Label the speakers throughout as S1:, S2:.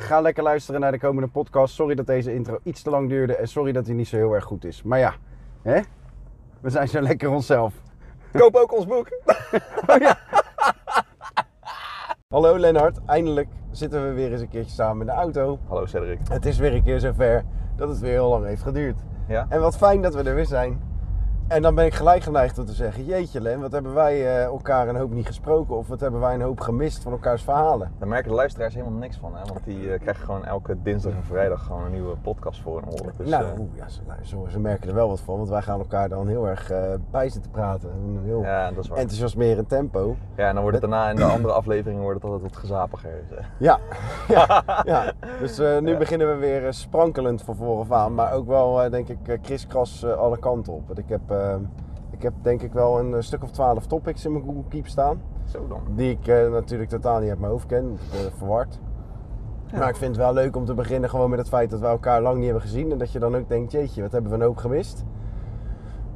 S1: Ga lekker luisteren naar de komende podcast. Sorry dat deze intro iets te lang duurde en sorry dat hij niet zo heel erg goed is. Maar ja, hè? we zijn zo lekker onszelf.
S2: Koop ook ons boek.
S1: Hallo Lennart, eindelijk zitten we weer eens een keertje samen in de auto.
S2: Hallo Cedric.
S1: Het is weer een keer zover dat het weer heel lang heeft geduurd.
S2: Ja?
S1: En wat fijn dat we er weer zijn. En dan ben ik gelijk geneigd om te zeggen: Jeetje, Len, wat hebben wij eh, elkaar een hoop niet gesproken? Of wat hebben wij een hoop gemist van elkaars verhalen?
S2: Daar merken de luisteraars helemaal niks van, hè? want die eh, krijgen gewoon elke dinsdag en vrijdag gewoon een nieuwe podcast voor hun oren. Dus,
S1: nou,
S2: eh,
S1: ja, ze, nou, ze, ze merken er wel wat van, want wij gaan elkaar dan heel erg bij zitten praten. Een heel
S2: ja, dat is waar.
S1: enthousiasmerend tempo.
S2: Ja, en dan wordt het daarna in de andere afleveringen wordt het altijd wat gezapiger. Dus.
S1: Ja, ja, ja. dus nu beginnen we weer sprankelend van vooraf aan, maar ook wel, denk ik, kriskras alle kanten op. Want ik heb, ik heb denk ik wel een eh, stuk of twaalf topics in mijn Google Keep staan.
S2: Zo dan.
S1: Die ik eh, natuurlijk totaal niet uit mijn hoofd ken. Ik ben verward. Maar ik vind het wel leuk om te beginnen gewoon met het feit dat we elkaar lang niet hebben gezien. En dat je dan ook denkt, jeetje, wat hebben we een hoop gemist.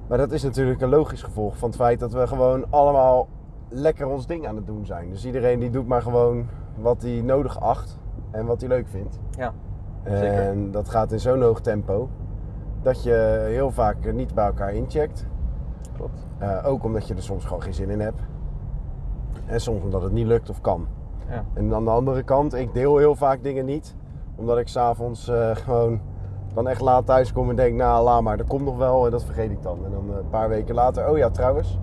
S1: Maar dat is natuurlijk een logisch gevolg van het feit dat we gewoon allemaal lekker ons ding aan het doen zijn. Dus iedereen die doet maar gewoon wat hij nodig acht en wat hij leuk vindt.
S2: Ja, zeker.
S1: En dat gaat in zo'n hoog tempo dat je heel vaak niet bij elkaar incheckt.
S2: klopt.
S1: Eh, ook omdat je er soms gewoon geen zin in hebt. En soms omdat het niet lukt of kan.
S2: Ja.
S1: En aan de andere kant, ik deel heel vaak dingen niet. Omdat ik s'avonds eh gewoon dan echt laat thuis kom en denk, nou laat maar, dat komt nog wel. En dat vergeet ik dan. En dan eh, een paar weken later, oh ja trouwens.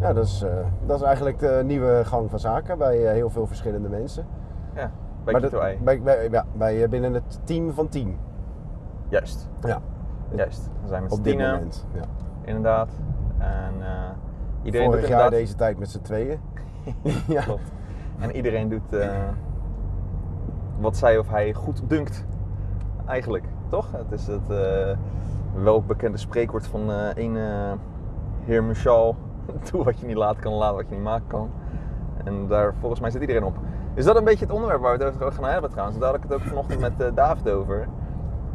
S1: Ja, dat is, dat is eigenlijk de nieuwe gang van zaken bij heel veel verschillende mensen.
S2: ja, bij Kito
S1: dat- bij, bij, ja, bij, binnen het team van 10.
S2: Juist,
S1: Ja,
S2: juist. We zijn met
S1: op dit
S2: tienen,
S1: moment. Ja.
S2: inderdaad. En eh, iedereen
S1: Vorig
S2: doet
S1: jaar
S2: inderdaad...
S1: deze tijd met z'n tweeën. ja.
S2: Klopt. En iedereen doet eh, wat zij of hij goed dunkt. Eigenlijk, toch? Het is het eh welbekende spreekwoord van een eh, heer Michal. Doe wat je niet laten kan, laat wat je niet maken kan. En daar volgens mij zit iedereen op. Is dat een beetje het onderwerp waar we het over gaan hebben trouwens? Daar had ik het ook vanochtend met David over.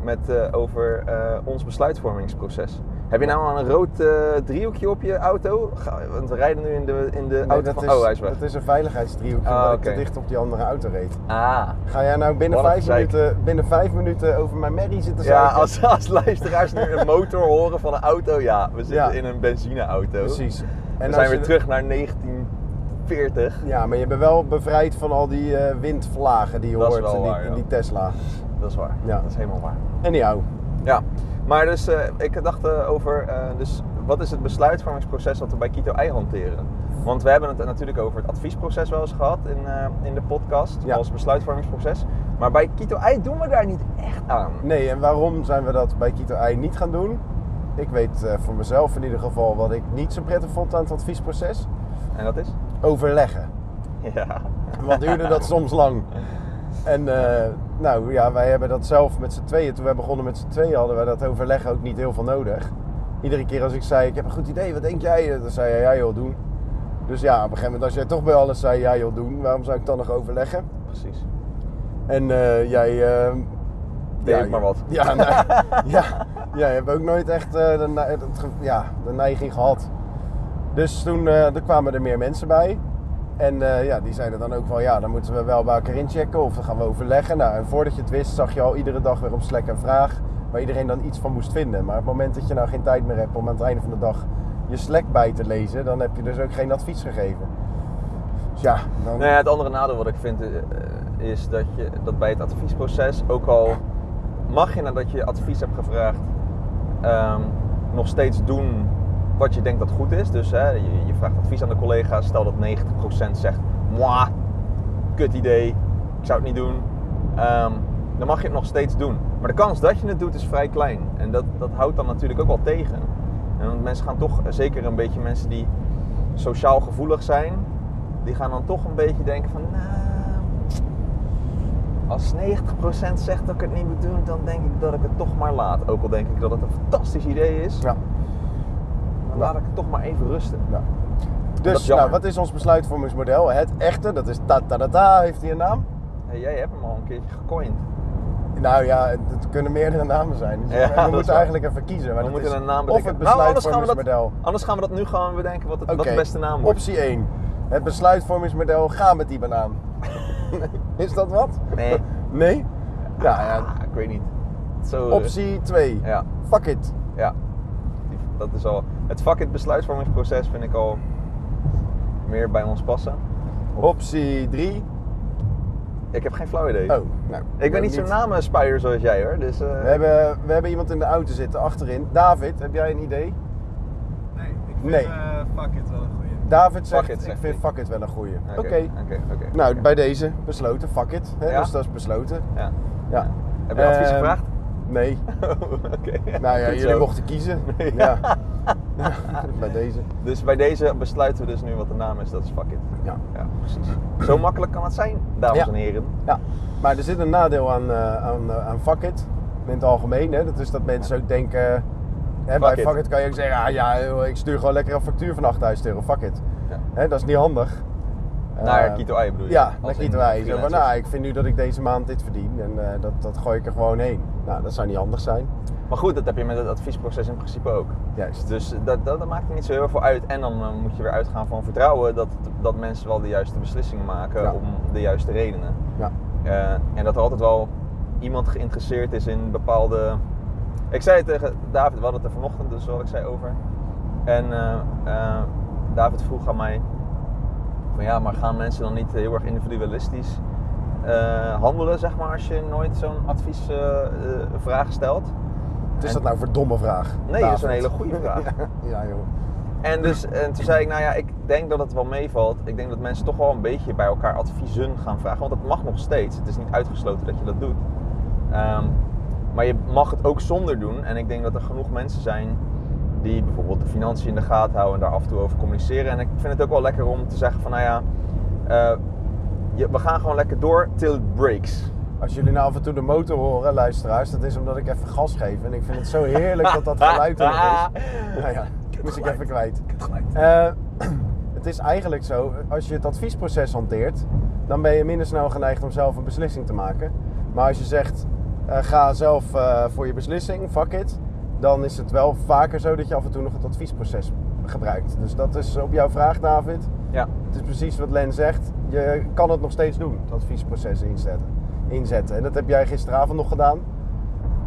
S2: Met, eh, over eh, ons besluitvormingsproces. Heb je nou al een rood eh, driehoekje op je auto? Want we rijden nu in de, in de
S1: Nee,
S2: auto
S1: dat,
S2: van...
S1: is,
S2: oh, hij is weg.
S1: dat is een veiligheidsdriehoek
S2: Ah,
S1: omdat ik te dicht op die andere auto reed.
S2: Ah,
S1: Ga jij nou binnen
S2: Wat
S1: vijf, minuten, binnen vijf minuten over mijn merrie zitten
S2: ja, als, als luisteraars nu een motor horen van een auto, ja, we zitten
S1: Ja.
S2: in een benzineauto.
S1: Precies.
S2: we
S1: als
S2: zijn weer terug naar 1940.
S1: Ja, maar je bent wel bevrijd van al die windvlagen die je
S2: Dat
S1: hoort in, die,
S2: waar,
S1: in die Tesla.
S2: Dat is waar.
S1: Ja.
S2: Dat is helemaal waar.
S1: Anyhow.
S2: Ja, maar dus eh, ik dacht eh, over, eh, dus wat is het besluitvormingsproces dat we bij Kito Ei hanteren? Want we hebben het natuurlijk over het adviesproces wel eens gehad in, in de podcast,
S1: Ja.
S2: als besluitvormingsproces. Maar bij Kito Ei doen we daar niet echt aan.
S1: Nee, en waarom zijn we dat bij Kito Ei niet gaan doen? Ik weet voor mezelf in ieder geval wat ik niet zo prettig vond aan het adviesproces.
S2: En dat is?
S1: Overleggen.
S2: Ja.
S1: Wat duurde dat soms lang? En eh, nou ja, wij hebben dat zelf met z'n tweeën, toen wij begonnen met z'n tweeën, hadden wij dat overleggen ook niet heel veel nodig. Iedere keer als ik zei, ik heb een goed idee, wat denk jij? Dan zei hij, ja joh, doen. Dus ja, op een gegeven moment als jij toch bij alles zei, ja joh, doen, waarom zou ik dan nog overleggen?
S2: Precies.
S1: En eh, jij... eh,
S2: Deed
S1: ja,
S2: maar wat.
S1: Ja, nee, ja, ja, je hebt ook nooit echt eh, de, ja, de neiging gehad. Dus toen eh, er kwamen er meer mensen bij. En eh, ja, die zeiden dan ook van ja, dan moeten we wel bij elkaar inchecken of dan gaan we overleggen. Nou, en voordat je het wist, zag je al iedere dag weer op Slack een vraag waar iedereen dan iets van moest vinden. Maar op het moment dat je nou geen tijd meer hebt om aan het einde van de dag je Slack bij te lezen, dan heb je dus ook geen advies gegeven. Dus ja, dan...
S2: Nou ja, het andere nadeel wat ik vind eh, is dat, je, dat bij het adviesproces, ook al mag je nadat je advies hebt gevraagd, ehm, nog steeds doen wat je denkt dat goed is. Dus hè, je, je vraagt advies aan de collega's, stel dat 90% zegt, mwah, kut idee, ik zou het niet doen. Ehm, dan mag je het nog steeds doen. Maar de kans dat je het doet is vrij klein. En dat, dat houdt dan natuurlijk ook wel tegen. En want mensen gaan toch, zeker een beetje mensen die sociaal gevoelig zijn, die gaan dan toch een beetje denken van, nou, als 90% zegt dat ik het niet moet doen, dan denk ik dat ik het toch maar laat. Ook al denk ik dat het een fantastisch idee is,
S1: Ja.
S2: Laat ik het toch maar even rusten.
S1: ja. Dus nou, wat is ons besluitvormingsmodel? Het echte, dat is ta ta ta ta, heeft hij een naam?
S2: Hey, jij hebt hem al een keertje gecoind.
S1: Nou ja, het, kunnen meerdere namen zijn. Dus
S2: Ja,
S1: we moeten eigenlijk even kiezen. Maar
S2: We moeten een naam
S1: Of
S2: bedenken.
S1: het
S2: Nou, anders gaan we dat-
S1: besluitvormingsmodel.
S2: Anders gaan we dat nu gewoon bedenken wat, het, wat
S1: Oké,
S2: de beste naam wordt.
S1: Optie 1. Het besluitvormingsmodel ga met die banaan. is dat wat?
S2: Nee.
S1: Nee? Ja, ja.
S2: Ah, ik weet niet. Zo, eh,
S1: Optie 2.
S2: Ja,
S1: Fuck it.
S2: ja. Dat is al. Het fuck it besluitvormingsproces vind ik al meer bij ons passen.
S1: Optie 3.
S2: Ik heb geen flauw idee.
S1: Oh, nou.
S2: ik ben niet zo'n namenspuier zoals jij hoor. Dus, eh,
S1: We hebben, we hebben iemand in de auto zitten, achterin. David, heb jij een idee?
S3: Nee, ik vind
S1: Nee.
S3: eh, fuck it wel een goeie.
S1: David zegt,
S2: Fuck it,
S1: ik
S2: zegt
S1: vind fuck it wel een goeie. Oké.
S2: Oké, oké.
S1: Nou, bij deze besloten, fuck it. Hè?
S2: Ja?
S1: Dus dat is besloten.
S2: Ja.
S1: Ja.
S2: Heb je advies
S1: Ehm,
S2: gevraagd?
S1: Nee.
S2: oké.
S1: Nou ja,
S2: Goed
S1: jullie
S2: zo.
S1: mochten kiezen.
S2: Nee.
S1: Ja. Bij deze.
S2: Dus bij deze besluiten we dus nu wat de naam is. Dat is fuck it.
S1: Ja.
S2: Ja, precies. Zo makkelijk kan het zijn, dames
S1: Ja.
S2: en heren.
S1: ja. Maar er zit een nadeel aan, eh, aan, eh, aan fuck it. In het algemeen. Hè? Dat is dat mensen ook denken... Hè, bij fuck it kan je ook zeggen... Ah, ja, ik stuur gewoon lekker een factuur van 8000 euro. Fuck it.
S2: Ja.
S1: Hè, dat is niet handig.
S2: Naar
S1: Eh,
S2: Kito Ei bedoel je?
S1: Ja, naar Kito Ei. Zo van, nou, ik vind nu dat ik deze maand dit verdien. En eh, dat, dat gooi ik er gewoon heen. Nou, dat zou niet handig zijn.
S2: Maar goed, dat heb je met het adviesproces in principe ook.
S1: Juist.
S2: Dus dat, dat, dat maakt er niet zo heel veel uit. En dan eh, moet je weer uitgaan van vertrouwen dat, dat mensen wel de juiste beslissingen maken
S1: Ja.
S2: om de juiste redenen.
S1: Ja.
S2: Eh, en dat er altijd wel iemand geïnteresseerd is in bepaalde. Ik zei het tegen David, we hadden het er vanochtend dus wat ik zei over. En eh, David vroeg aan mij: van ja, maar gaan mensen dan niet heel erg individualistisch handelen, zeg maar, als je nooit zo'n adviesvraag stelt?
S1: Wat is
S2: En-
S1: dat nou voor domme vraag?
S2: Nee, dat is een hele goede vraag.
S1: ja, joh.
S2: En, dus, en toen zei ik, nou ja, ik denk dat het wel meevalt. Ik denk dat mensen toch wel een beetje bij elkaar adviezen gaan vragen. Want het mag nog steeds. Het is niet uitgesloten dat je dat doet. Ehm, maar je mag het ook zonder doen. En ik denk dat er genoeg mensen zijn die bijvoorbeeld de financiën in de gaten houden en daar af en toe over communiceren. En ik vind het ook wel lekker om te zeggen van, nou ja, eh, we gaan gewoon lekker door till it breaks.
S1: Als jullie nou af en toe de motor horen, luisteraars, dat is omdat ik even gas geef. En ik vind het zo heerlijk dat dat geluid er nog is. Nou ja, moest ik even kwijt. Eh, het is eigenlijk zo, als je het adviesproces hanteert, dan ben je minder snel geneigd om zelf een beslissing te maken. Maar als je zegt, eh, ga zelf eh, voor je beslissing, fuck it, dan is het wel vaker zo dat je af en toe nog het adviesproces gebruikt. Dus dat is op jouw vraag, David.
S2: Ja,
S1: Het is precies wat Len zegt. Je kan het nog steeds doen, het adviesproces inzetten. Inzetten. En dat heb jij gisteravond nog gedaan.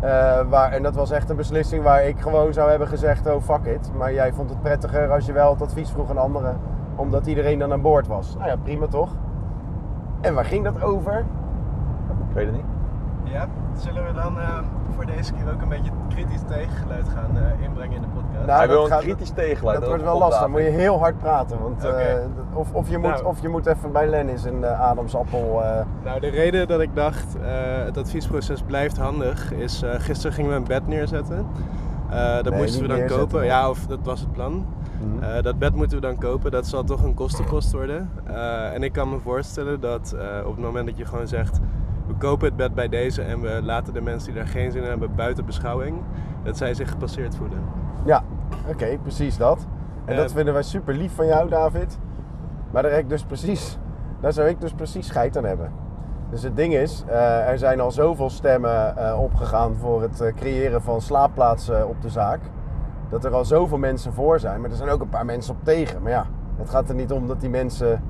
S1: Eh, waar, en dat was echt een beslissing waar ik gewoon zou hebben gezegd, oh fuck it. Maar jij vond het prettiger als je wel het advies vroeg aan anderen. Omdat iedereen dan aan boord was. Nou ja, prima toch? En waar ging dat over?
S2: ik weet het niet.
S3: Ja, zullen we dan eh, voor deze keer ook een beetje kritisch tegengeluid gaan eh, inbrengen in de podcast?
S1: Nou,
S2: Hij wil een kritisch tegengeluid.
S1: dat wordt wel lastig. Dan moet je heel hard praten. Want, eh,
S3: Oké.
S1: of, of, je moet,
S3: Nou.
S1: of je moet even bij Len in zijn eh, Adamsappel.
S3: Nou, de reden dat ik dacht uh, het adviesproces blijft handig is, uh, gisteren gingen we een bed neerzetten. Uh, dat
S1: Nee,
S3: moesten we dan
S1: neerzetten,
S3: kopen. Ja, of dat was het plan.
S1: Mhm.
S3: Uh, dat bed moeten we dan kopen. Dat zal toch een kostenpost worden. Uh, en ik kan me voorstellen dat uh, op het moment dat je gewoon zegt... kopen het bed bij deze en we laten de mensen die daar geen zin in hebben buiten beschouwing... dat zij zich gepasseerd voelen.
S1: Ja, oké, precies dat. En
S3: Eh,
S1: dat vinden wij super lief van jou, David. Maar daar, heb ik dus precies, daar zou ik dus precies scheid aan hebben. Dus het ding is, eh, er zijn al zoveel stemmen eh, opgegaan voor het eh, creëren van slaapplaatsen op de zaak. Dat er al zoveel mensen voor zijn. Maar er zijn ook een paar mensen op tegen. Maar ja, het gaat er niet om dat die mensen,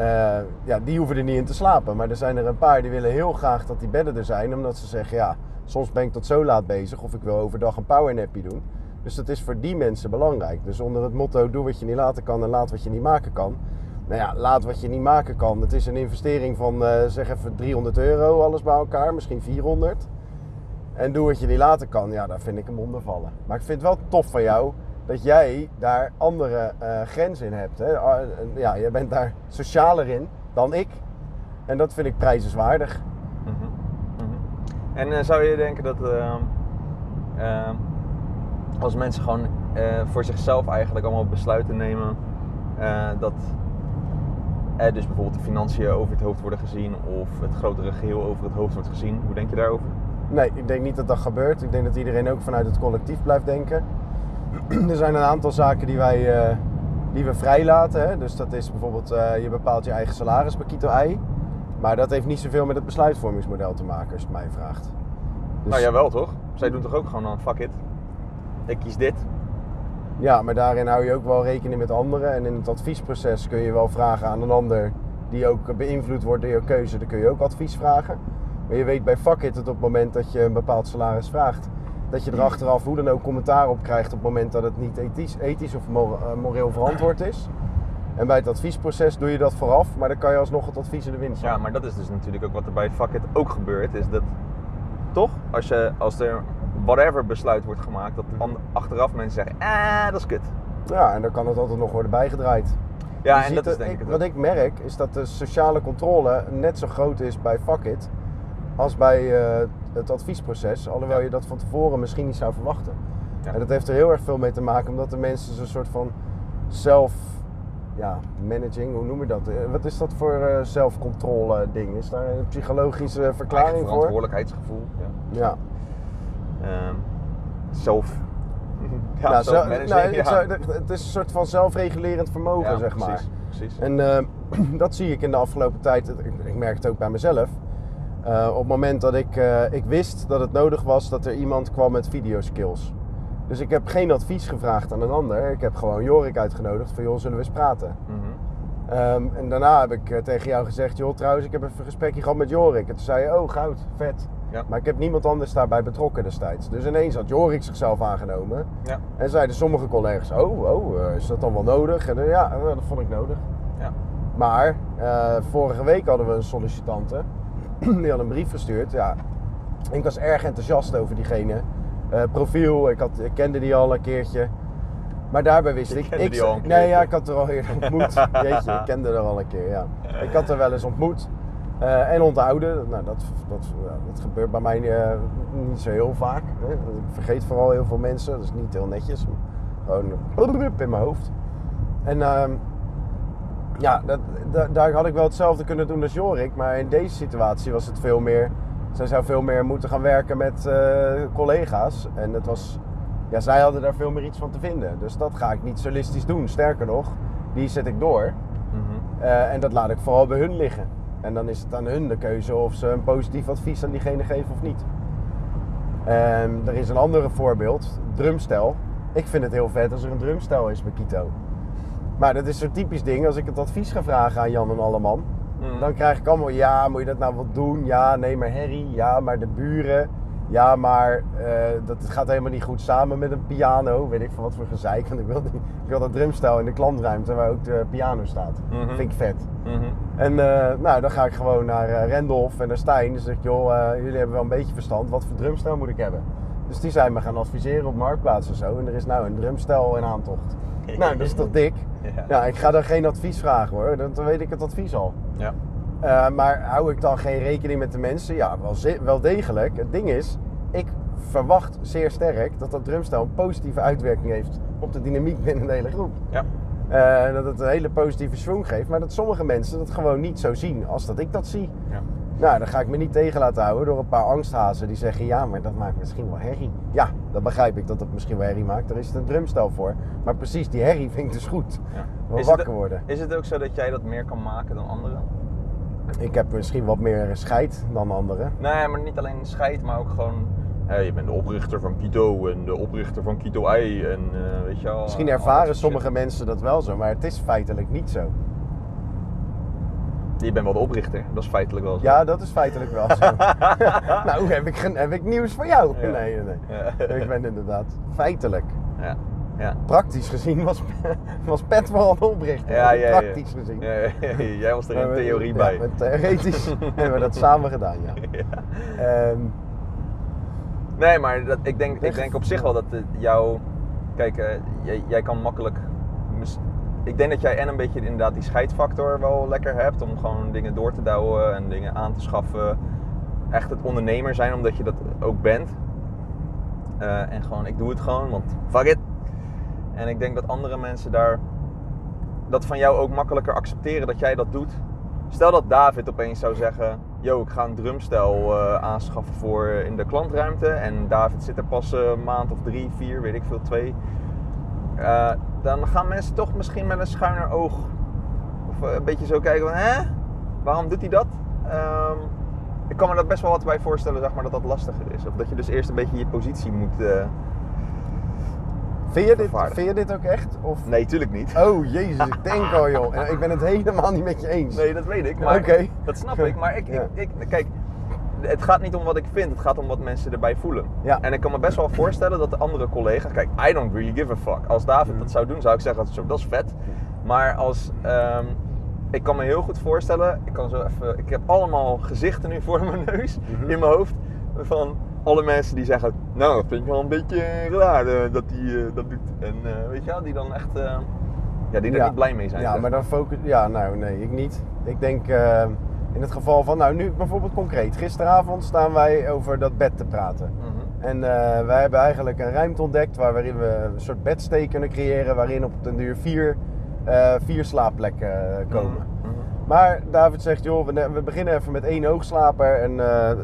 S1: eh, ja, die hoeven er niet in te slapen. Maar er zijn er een paar die willen heel graag dat die bedden er zijn. Omdat ze zeggen, ja, soms ben ik tot zo laat bezig. Of ik wil overdag een powernappie doen. Dus dat is voor die mensen belangrijk. Dus onder het motto: doe wat je niet laten kan en laat wat je niet maken kan. Nou ja, laat wat je niet maken kan. Het is een investering van uh, zeg even 300 euro, alles bij elkaar, misschien 400. En doe wat je niet laten kan, ja, daar vind ik hem onder vallen. Maar ik vind het wel tof van jou dat jij daar andere uh, grenzen in hebt. Hè? Uh, ja, jij bent daar socialer in dan ik. En dat vind ik prijzenswaardig.
S2: Mm -hmm. Mm -hmm. En uh, zou je denken dat ehm, als mensen gewoon uh, voor zichzelf eigenlijk allemaal besluiten nemen dat eh, dus bijvoorbeeld de financiën over het hoofd worden gezien of het grotere geheel over het hoofd wordt gezien. Hoe denk je daarover?
S1: Nee, ik denk niet dat dat gebeurt. Ik denk dat iedereen ook vanuit het collectief blijft denken. er zijn een aantal zaken die wij eh, die we vrijlaten. Hè? Dus dat is bijvoorbeeld, eh, je bepaalt je eigen salaris bij Kito Ei. Maar dat heeft niet zoveel met het besluitvormingsmodel te maken, als je het mij vraagt. Dus,
S2: Nou jawel toch? Zij doen toch ook gewoon dan fuck it. Ik kies dit.
S1: Ja, maar daarin hou je ook wel rekening met anderen. En in het adviesproces kun je wel vragen aan een ander die ook beïnvloed wordt door je keuze. Dan kun je ook advies vragen. Maar je weet bij fuck it dat op het moment dat je een bepaald salaris vraagt, dat je er achteraf hoe dan ook commentaar op krijgt op het moment dat het niet ethisch, ethisch of eh, moreel verantwoord is. En bij het adviesproces doe je dat vooraf, maar dan kan je alsnog het advies in de winst
S2: Ja, maar dat is dus natuurlijk ook wat er bij fuck it ook gebeurt. Is dat toch? Als, je, als er whatever besluit wordt gemaakt, dat an- achteraf mensen zeggen, ah, dat is kut.
S1: Ja, en dan kan het altijd nog worden bijgedraaid.
S2: Ja,
S1: Je
S2: en dat is denk ik
S1: Wat ik merk is dat de sociale controle net zo groot is bij Fuck It als bij eh, het adviesproces. Alhoewel
S2: Ja.
S1: je dat van tevoren misschien niet zou verwachten.
S2: Ja.
S1: En dat heeft er heel erg veel mee te maken omdat de mensen zo'n soort van zelf ja, managing, hoe noem je dat? Eh, Wat is dat voor eh, zelfcontrole ding? Is daar een psychologische verklaring voor?
S2: verantwoordelijkheidsgevoel. Ja.
S1: Ja.
S2: Ehm, zelf. Ja,
S1: Nou,
S2: zelfmanaging,
S1: nou, het,
S2: ja.
S1: zou- het is een soort van zelfregulerend vermogen,
S2: Ja,
S1: zeg maar.
S2: Precies, precies.
S1: En eh, dat zie ik in de afgelopen tijd. Ik merk het ook bij mezelf. Eh, op het moment dat ik, eh, ik wist dat het nodig was dat er iemand kwam met videoskills. Dus ik heb geen advies gevraagd aan een ander. Ik heb gewoon Jorik uitgenodigd van joh, zullen we eens praten.
S2: Mhm.
S1: Ehm, en daarna heb ik eh, tegen jou gezegd, joh trouwens, ik heb even een gesprekje gehad met Jorik. En toen zei je, oh goud, vet.
S2: Ja.
S1: Maar ik heb niemand anders daarbij betrokken destijds. Dus ineens had Jorik zichzelf aangenomen.
S2: Ja.
S1: En zeiden sommige collega's, oh, oh is dat dan wel nodig? En ja, dat vond ik nodig.
S2: Ja.
S1: Maar vorige week hadden we een sollicitante. Die had een brief gestuurd. Ja. Ik was erg enthousiast over diegene. Eh, profiel, ik, had, ik kende die al een keertje. Maar daarbij wist
S2: Je
S1: ik...
S2: kende
S1: ik
S2: die al een
S1: nee, ja, ik had er al eerder ontmoet. Jeetje, ik kende er al een keer, ja. Ik had er wel eens ontmoet. eh, en onthouden. Nou, dat, dat, dat gebeurt bij mij eh, niet zo heel vaak. Hè. Ik vergeet vooral heel veel mensen. Dat is niet heel netjes. Gewoon in mijn hoofd. En ehm, ja, dat, da- daar had ik wel hetzelfde kunnen doen als Jorik. Maar in deze situatie was het veel meer... Zij zou veel meer moeten gaan werken met eh, collega's. En het was... Ja, zij hadden daar veel meer iets van te vinden. Dus dat ga ik niet solistisch doen. Sterker nog, die zet ik door.
S2: Mhm.
S1: Eh, en dat laat ik vooral bij hun liggen. En dan is het aan hun de keuze of ze een positief advies aan diegene geven of niet. Ehm, er is een ander voorbeeld, drumstel. Ik vind het heel vet als er een drumstel is bij Kito. Maar dat is zo'n typisch ding, als ik het advies ga vragen aan Jan en Alleman,
S2: Mhm.
S1: dan krijg ik allemaal, ja, moet je dat nou wel doen? Ja, nee, maar herrie. Ja, maar de buren. Ja, maar eh, dat gaat helemaal niet goed samen met een piano. Weet ik van wat voor gezeik. Want ik wil, die- ik wil dat drumstel in de klantruimte waar ook de piano staat.
S2: Mhm.
S1: Vind ik vet.
S2: Mhm.
S1: En eh, nou, dan ga ik gewoon naar eh, Rendolf en naar Stijn. Dan zeg ik, joh, jullie hebben wel een beetje verstand. Wat voor drumstel moet ik hebben? Dus die zijn me gaan adviseren op Marktplaats en zo. En er is nou een drumstel in aantocht. nou, dat is toch dik?
S2: Ja.
S1: Ja, ik ga dan geen advies vragen hoor. Dan, dan weet ik het advies al.
S2: Ja.
S1: Eh, maar hou ik dan geen rekening met de mensen? Ja, wel, wel degelijk. Het ding is, ik verwacht zeer sterk dat dat drumstel een positieve uitwerking heeft op de dynamiek binnen de hele groep.
S2: Ja.
S1: Eh, dat het een hele positieve swing geeft, maar dat sommige mensen dat gewoon niet zo zien als dat ik dat zie.
S2: Ja.
S1: Nou, dan ga ik me niet tegen laten houden door een paar angsthazen die zeggen: ja, maar dat maakt misschien wel herrie. Ja, dan begrijp ik dat het misschien wel herrie maakt. Daar is het een drumstel voor. Maar precies die herrie vind ik dus goed.
S2: Ja.
S1: Wakker
S2: het,
S1: worden.
S2: Is het ook zo dat jij dat meer kan maken dan anderen?
S1: Ik heb misschien wat meer scheid dan anderen.
S2: Nee, maar niet alleen scheid, maar ook gewoon... hé, je bent de oprichter van Kito en de oprichter van Kito Ei en eh, weet je wel...
S1: Misschien
S2: dat
S1: ervaren sommige
S2: shit.
S1: mensen dat wel zo, maar het is feitelijk niet zo.
S2: Je bent wel de oprichter, dat is feitelijk wel zo.
S1: Ja, dat is feitelijk wel zo. nou, heb ik, heb ik nieuws voor jou?
S2: Ja.
S1: Nee, nee, nee. Ik ben inderdaad feitelijk.
S2: Ja. Ja.
S1: Praktisch gezien was, was Pet wel een oprichter.
S2: Ja, ja.
S1: Praktisch gezien.
S2: Jij was er in theorie bij.
S1: met theoretisch hebben we dat samen gedaan, ja. Ehm,
S2: Nee, maar dat, ik, denk, ik denk op zich wel dat het jou... Kijk, eh, jij, jij kan makkelijk... Ik denk dat jij en een beetje inderdaad die scheidfactor wel lekker hebt. Om gewoon dingen door te douwen en dingen aan te schaffen. Echt het ondernemer zijn, omdat je dat ook bent. Eh, en gewoon, ik doe het gewoon, want fuck it. En ik denk dat andere mensen daar dat van jou ook makkelijker accepteren dat jij dat doet. Stel dat David opeens zou zeggen: Yo, ik ga een drumstel eh, aanschaffen voor in de klantruimte. En David zit er pas eh, een maand of drie, vier, weet ik veel, twee. Eh, dan gaan mensen toch misschien met een schuiner oog of eh, een beetje zo kijken van, hè? Waarom doet hij dat? Ehm, ik kan me dat best wel wat bij voorstellen, zeg maar, dat dat lastiger is. Of dat je dus eerst een beetje je positie moet... eh,
S1: Vind je, dit, vind je dit ook echt? Of...
S2: Nee, tuurlijk niet.
S1: Oh jezus, ik denk al joh. En Ik ben het helemaal niet met je eens.
S2: Nee, dat weet ik.
S1: Oké.
S2: Dat snap ik. Maar ik,
S1: Ja.
S2: ik, ik, kijk, het gaat niet om wat ik vind. Het gaat om wat mensen erbij voelen.
S1: Ja.
S2: En ik kan me best wel voorstellen dat de andere collega's... Kijk, I don't really give a fuck. Als David
S1: Mhm.
S2: dat zou doen, zou ik zeggen, dat is vet. Maar als... ehm, ik kan me heel goed voorstellen... Ik, kan zo even, ik heb allemaal gezichten nu voor mijn neus,
S1: Mhm.
S2: in mijn hoofd. Van alle mensen die zeggen... Nou, dat vind ik wel een beetje raar eh, dat hij eh, dat doet. En eh, weet je wel, die dan echt... ja, die er
S1: Ja.
S2: niet blij mee zijn.
S1: Ja,
S2: zeg.
S1: maar dan focus. Ja, nou nee, ik niet. Ik denk eh, in het geval van, nou nu bijvoorbeeld concreet. Gisteravond staan wij over dat bed te praten.
S2: Mhm.
S1: En eh, wij hebben eigenlijk een ruimte ontdekt waar, waarin we een soort bedstee kunnen creëren. Waarin op den duur vier, eh, vier slaapplekken eh, komen.
S2: Mhm.
S1: Maar David zegt, joh, we, we beginnen even met één hoogslaper. En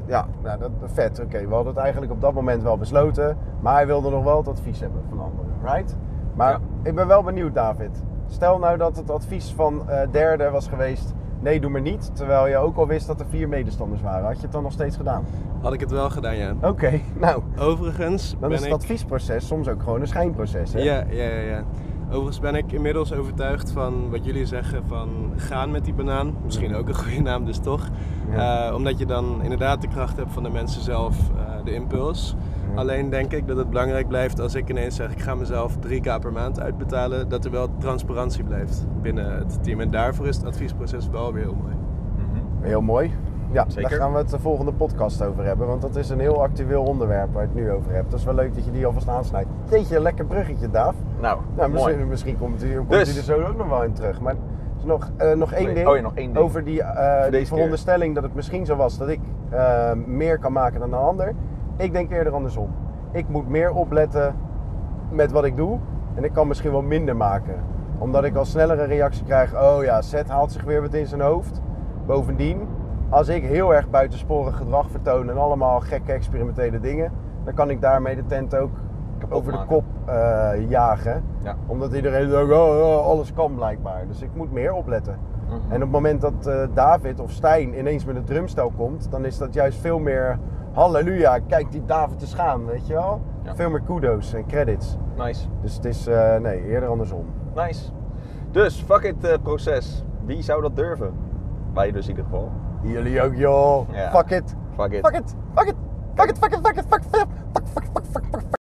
S1: ja, nou, dat vet. Oké, we hadden het eigenlijk op dat moment wel besloten. Maar hij wilde nog wel het advies hebben van anderen, right? Maar
S2: Ja.
S1: ik ben wel benieuwd, David. Stel nou dat het advies van eh derde was geweest, nee, doe maar niet. Terwijl je ook al wist dat er vier medestanders waren. Had je het dan nog steeds gedaan?
S3: Had ik het wel gedaan, ja.
S1: Oké, nou,
S3: Overigens
S1: dan
S3: ben
S1: is het
S3: ik...
S1: adviesproces soms ook gewoon een schijnproces, hè?
S3: Ja, ja, ja, ja. Overigens ben ik inmiddels overtuigd van wat jullie zeggen van gaan met die banaan. Misschien ook een goede naam dus toch.
S1: Ja.
S3: Eh, omdat je dan inderdaad de kracht hebt van de mensen zelf, eh, de impuls. Alleen denk ik dat het belangrijk blijft als ik ineens zeg ik ga mezelf 3k per maand uitbetalen. Dat er wel transparantie blijft binnen het team. En daarvoor is het adviesproces wel weer heel mooi.
S2: Mhm.
S1: Heel mooi. Ja,
S2: Zeker.
S1: daar gaan we het de volgende podcast over hebben. Want dat is een heel actueel onderwerp waar je het nu over hebt. Dat is wel leuk dat je die alvast aansnijdt. Jeetje, een lekker bruggetje, Daaf.
S2: Nou,
S1: Nou,
S2: mooi.
S1: misschien, misschien komt hij komt
S2: Dus.
S1: er zo ook nog wel in terug. Maar er is nog, eh, nog één ding.
S2: Oh ja, nog één ding.
S1: Over die, eh, die veronderstelling dat het misschien zo was dat ik eh, meer kan maken dan een ander. Ik denk eerder andersom. Ik moet meer opletten met wat ik doe. En ik kan misschien wel minder maken. Omdat ik al sneller een reactie krijg. Oh ja, Seth haalt zich weer wat in zijn hoofd. Bovendien, als ik heel erg buitensporig gedrag vertoon en allemaal gekke experimentele dingen, dan kan ik daarmee de tent ook
S2: Kapot
S1: over de kop eh, jagen.
S2: Ja.
S1: Omdat iedereen zegt, oh, oh, alles kan blijkbaar. Dus ik moet meer opletten.
S2: Mhm.
S1: En op het moment dat eh, David of Stijn ineens met een drumstel komt, dan is dat juist veel meer halleluja, kijk die David is gaan, weet je wel?
S2: Ja.
S1: Veel meer kudos en credits.
S2: Nice.
S1: Dus het is, eh, nee, eerder andersom.
S2: Nice. Dus, fuck it eh, proces. Wie zou dat durven? Wij dus in ieder geval.
S1: Jullie ook, joh.
S2: Ja.
S1: Fuck it.
S2: Fuck it.
S1: Fuck it. Fuck it. Fuck it. Fuck it. Fuck it. Fuck it. Fuck it. Fuck, fuck, fuck,